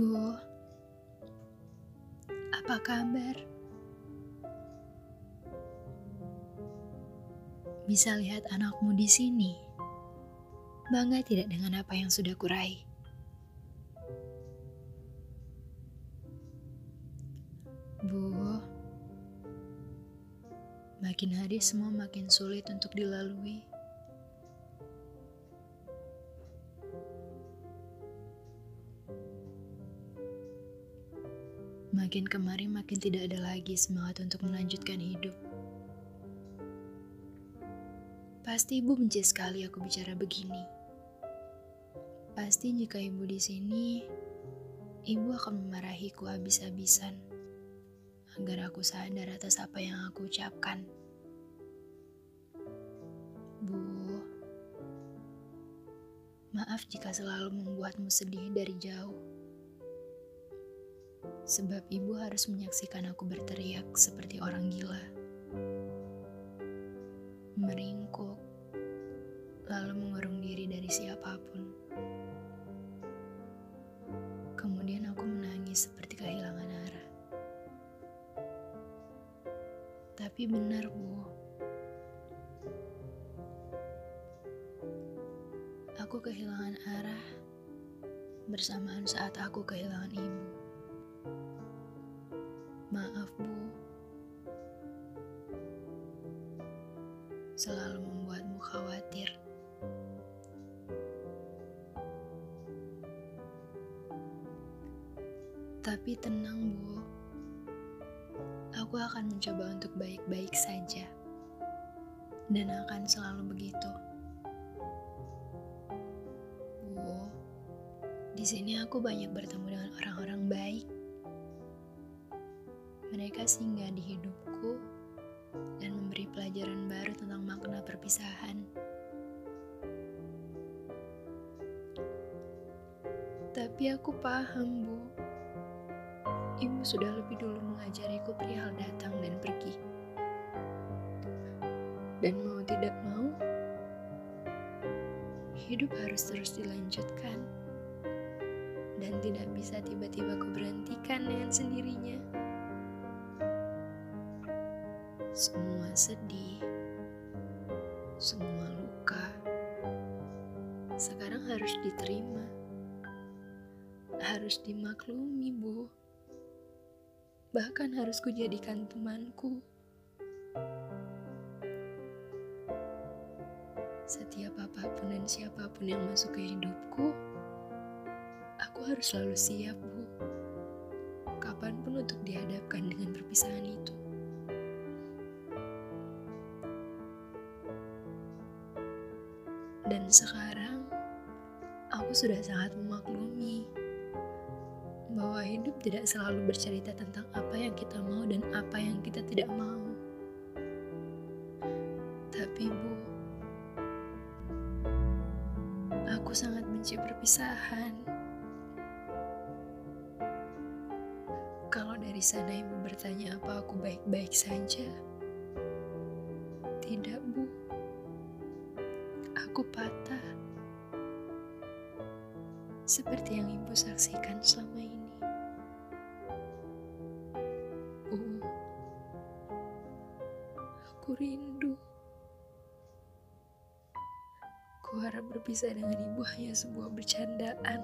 Bu, apa kabar? Bisa lihat anakmu di sini. Bangga tidak dengan apa yang sudah kurai? Bu, makin hari semua makin sulit untuk dilalui. Makin kemari makin tidak ada lagi semangat untuk melanjutkan hidup. Pasti ibu benci sekali aku bicara begini. Pasti jika ibu di sini, ibu akan memarahiku habis-habisan agar aku sadar atas apa yang aku ucapkan. Bu, maaf jika selalu membuatmu sedih dari jauh sebab ibu harus menyaksikan aku berteriak seperti orang gila. Meringkuk, lalu mengurung diri dari siapa pun. Kemudian aku menangis seperti kehilangan arah. Tapi benar, Bu. Aku kehilangan arah bersamaan saat aku kehilangan ibu. Maaf, Bu. Selalu membuatmu khawatir. Tapi tenang, Bu. Aku akan mencoba untuk baik-baik saja. Dan akan selalu begitu. Bu, di sini aku banyak bertemu dengan orang-orang baik mereka singgah di hidupku dan memberi pelajaran baru tentang makna perpisahan. Tapi aku paham, Bu. Ibu sudah lebih dulu mengajariku perihal datang dan pergi. Dan mau tidak mau, hidup harus terus dilanjutkan. Dan tidak bisa tiba-tiba kuberhentikan dengan sendirinya. Semua sedih, semua luka, sekarang harus diterima, harus dimaklumi, Bu. Bahkan harus kujadikan temanku. Setiap apa pun dan siapa pun yang masuk ke hidupku, aku harus selalu siap, Bu. Kapan pun untuk dihadapkan dengan perpisahan itu. Dan sekarang aku sudah sangat memaklumi bahwa hidup tidak selalu bercerita tentang apa yang kita mau dan apa yang kita tidak mau. Tapi Bu, aku sangat benci perpisahan. Kalau dari sana ibu bertanya apa aku baik-baik saja, tidak Aku patah. Seperti yang ibu saksikan selama ini. Uh, aku rindu. Ku harap berpisah dengan ibu hanya sebuah bercandaan.